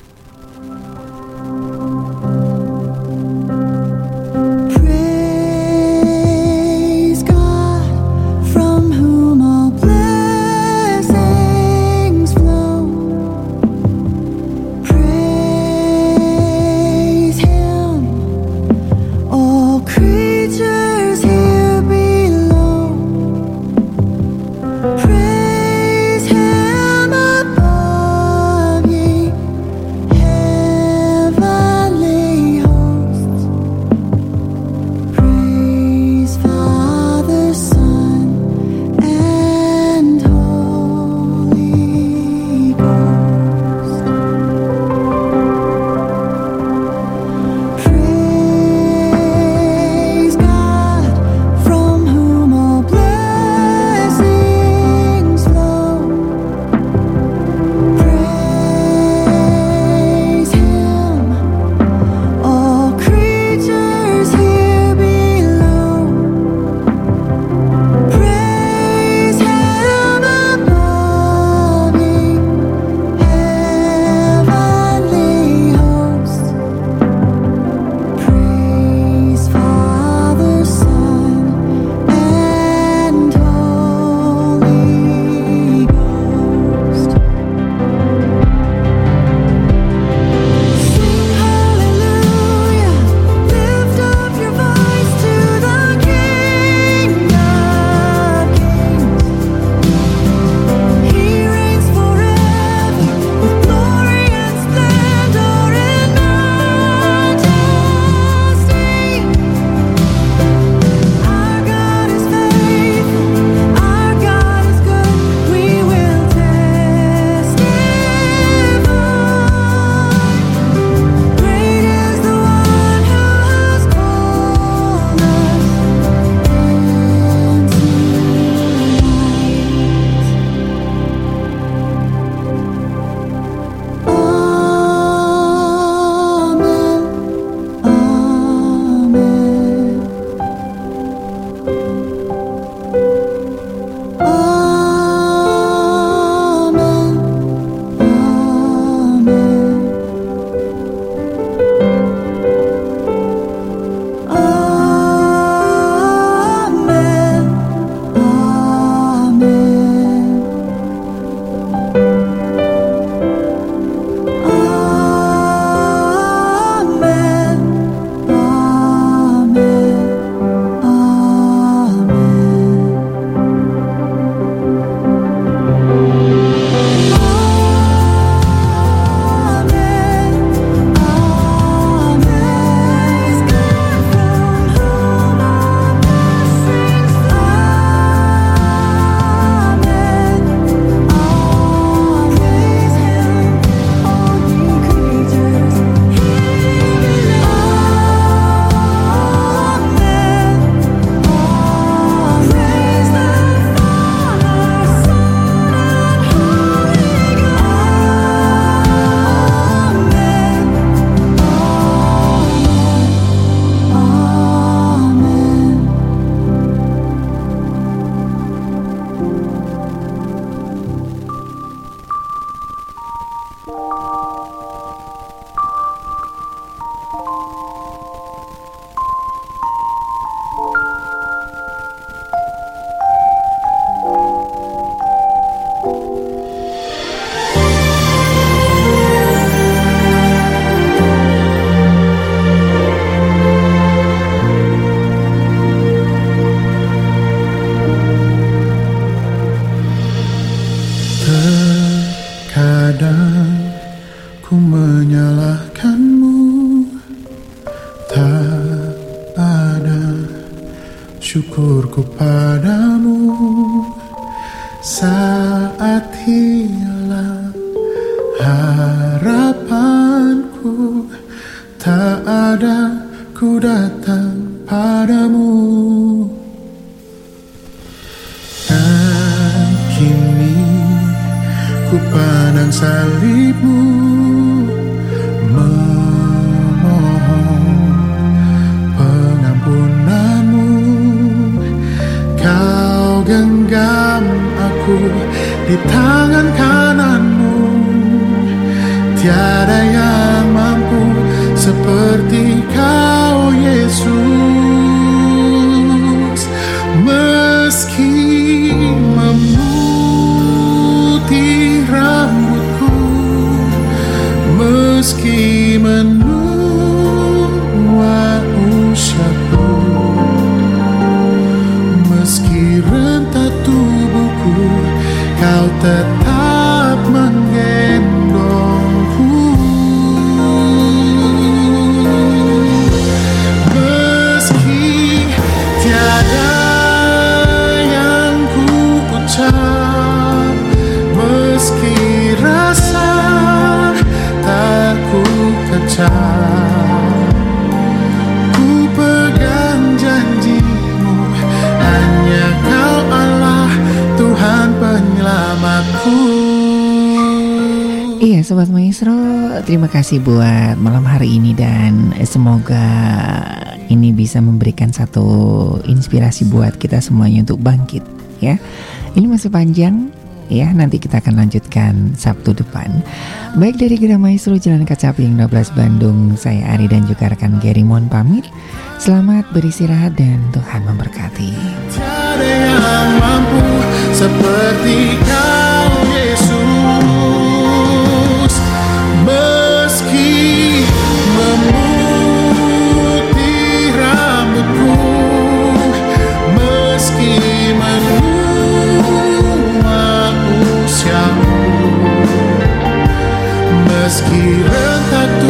Sobat Maestro. Terima kasih buat malam hari ini Dan semoga ini bisa memberikan satu inspirasi buat kita semuanya untuk bangkit ya. Ini masih panjang ya. Nanti kita akan lanjutkan Sabtu depan. Baik dari Gerah Maestro Jalan Kaca Piring 12 Bandung. Saya Ari dan juga rekan Gary mohon pamit. Selamat beristirahat dan Tuhan memberkati. Tiada yang mampu seperti kau Meski rentak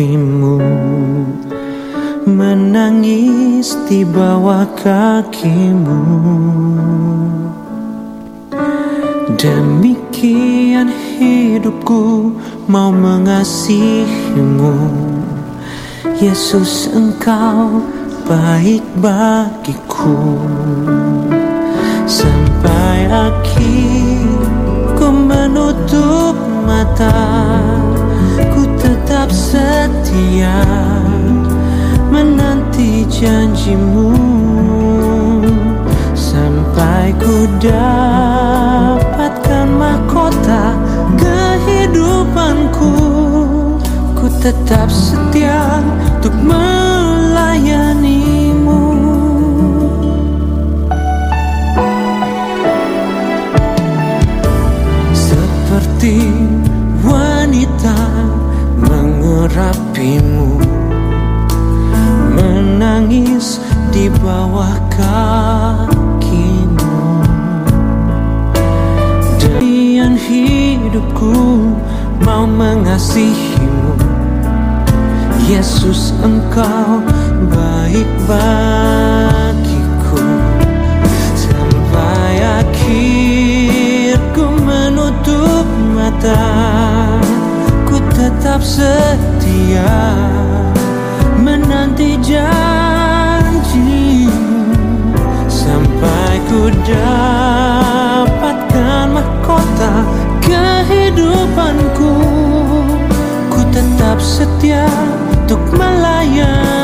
mengurapimu Menangis di bawah kakimu. Demikian hidupku mau mengasihimu. Yesus engkau baik bagiku. Sampai akhir ku menutup mata tetap setia menanti janjimu Sampai ku dapatkan mahkota kehidupanku. Ku tetap setia untuk mengurapimu Menangis di bawah kakimu. Dan hidupku mau mengasihimu. Yesus engkau baik bagiku. Sampai akhir ku menutup mata Ku tetap setia menanti janjimu Sampai ku dapatkan mahkota kehidupanku. Ku tetap setia untuk melayanimu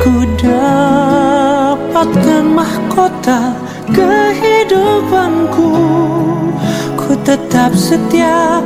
ku dapatkan mahkota kehidupanku. Ku tetap setia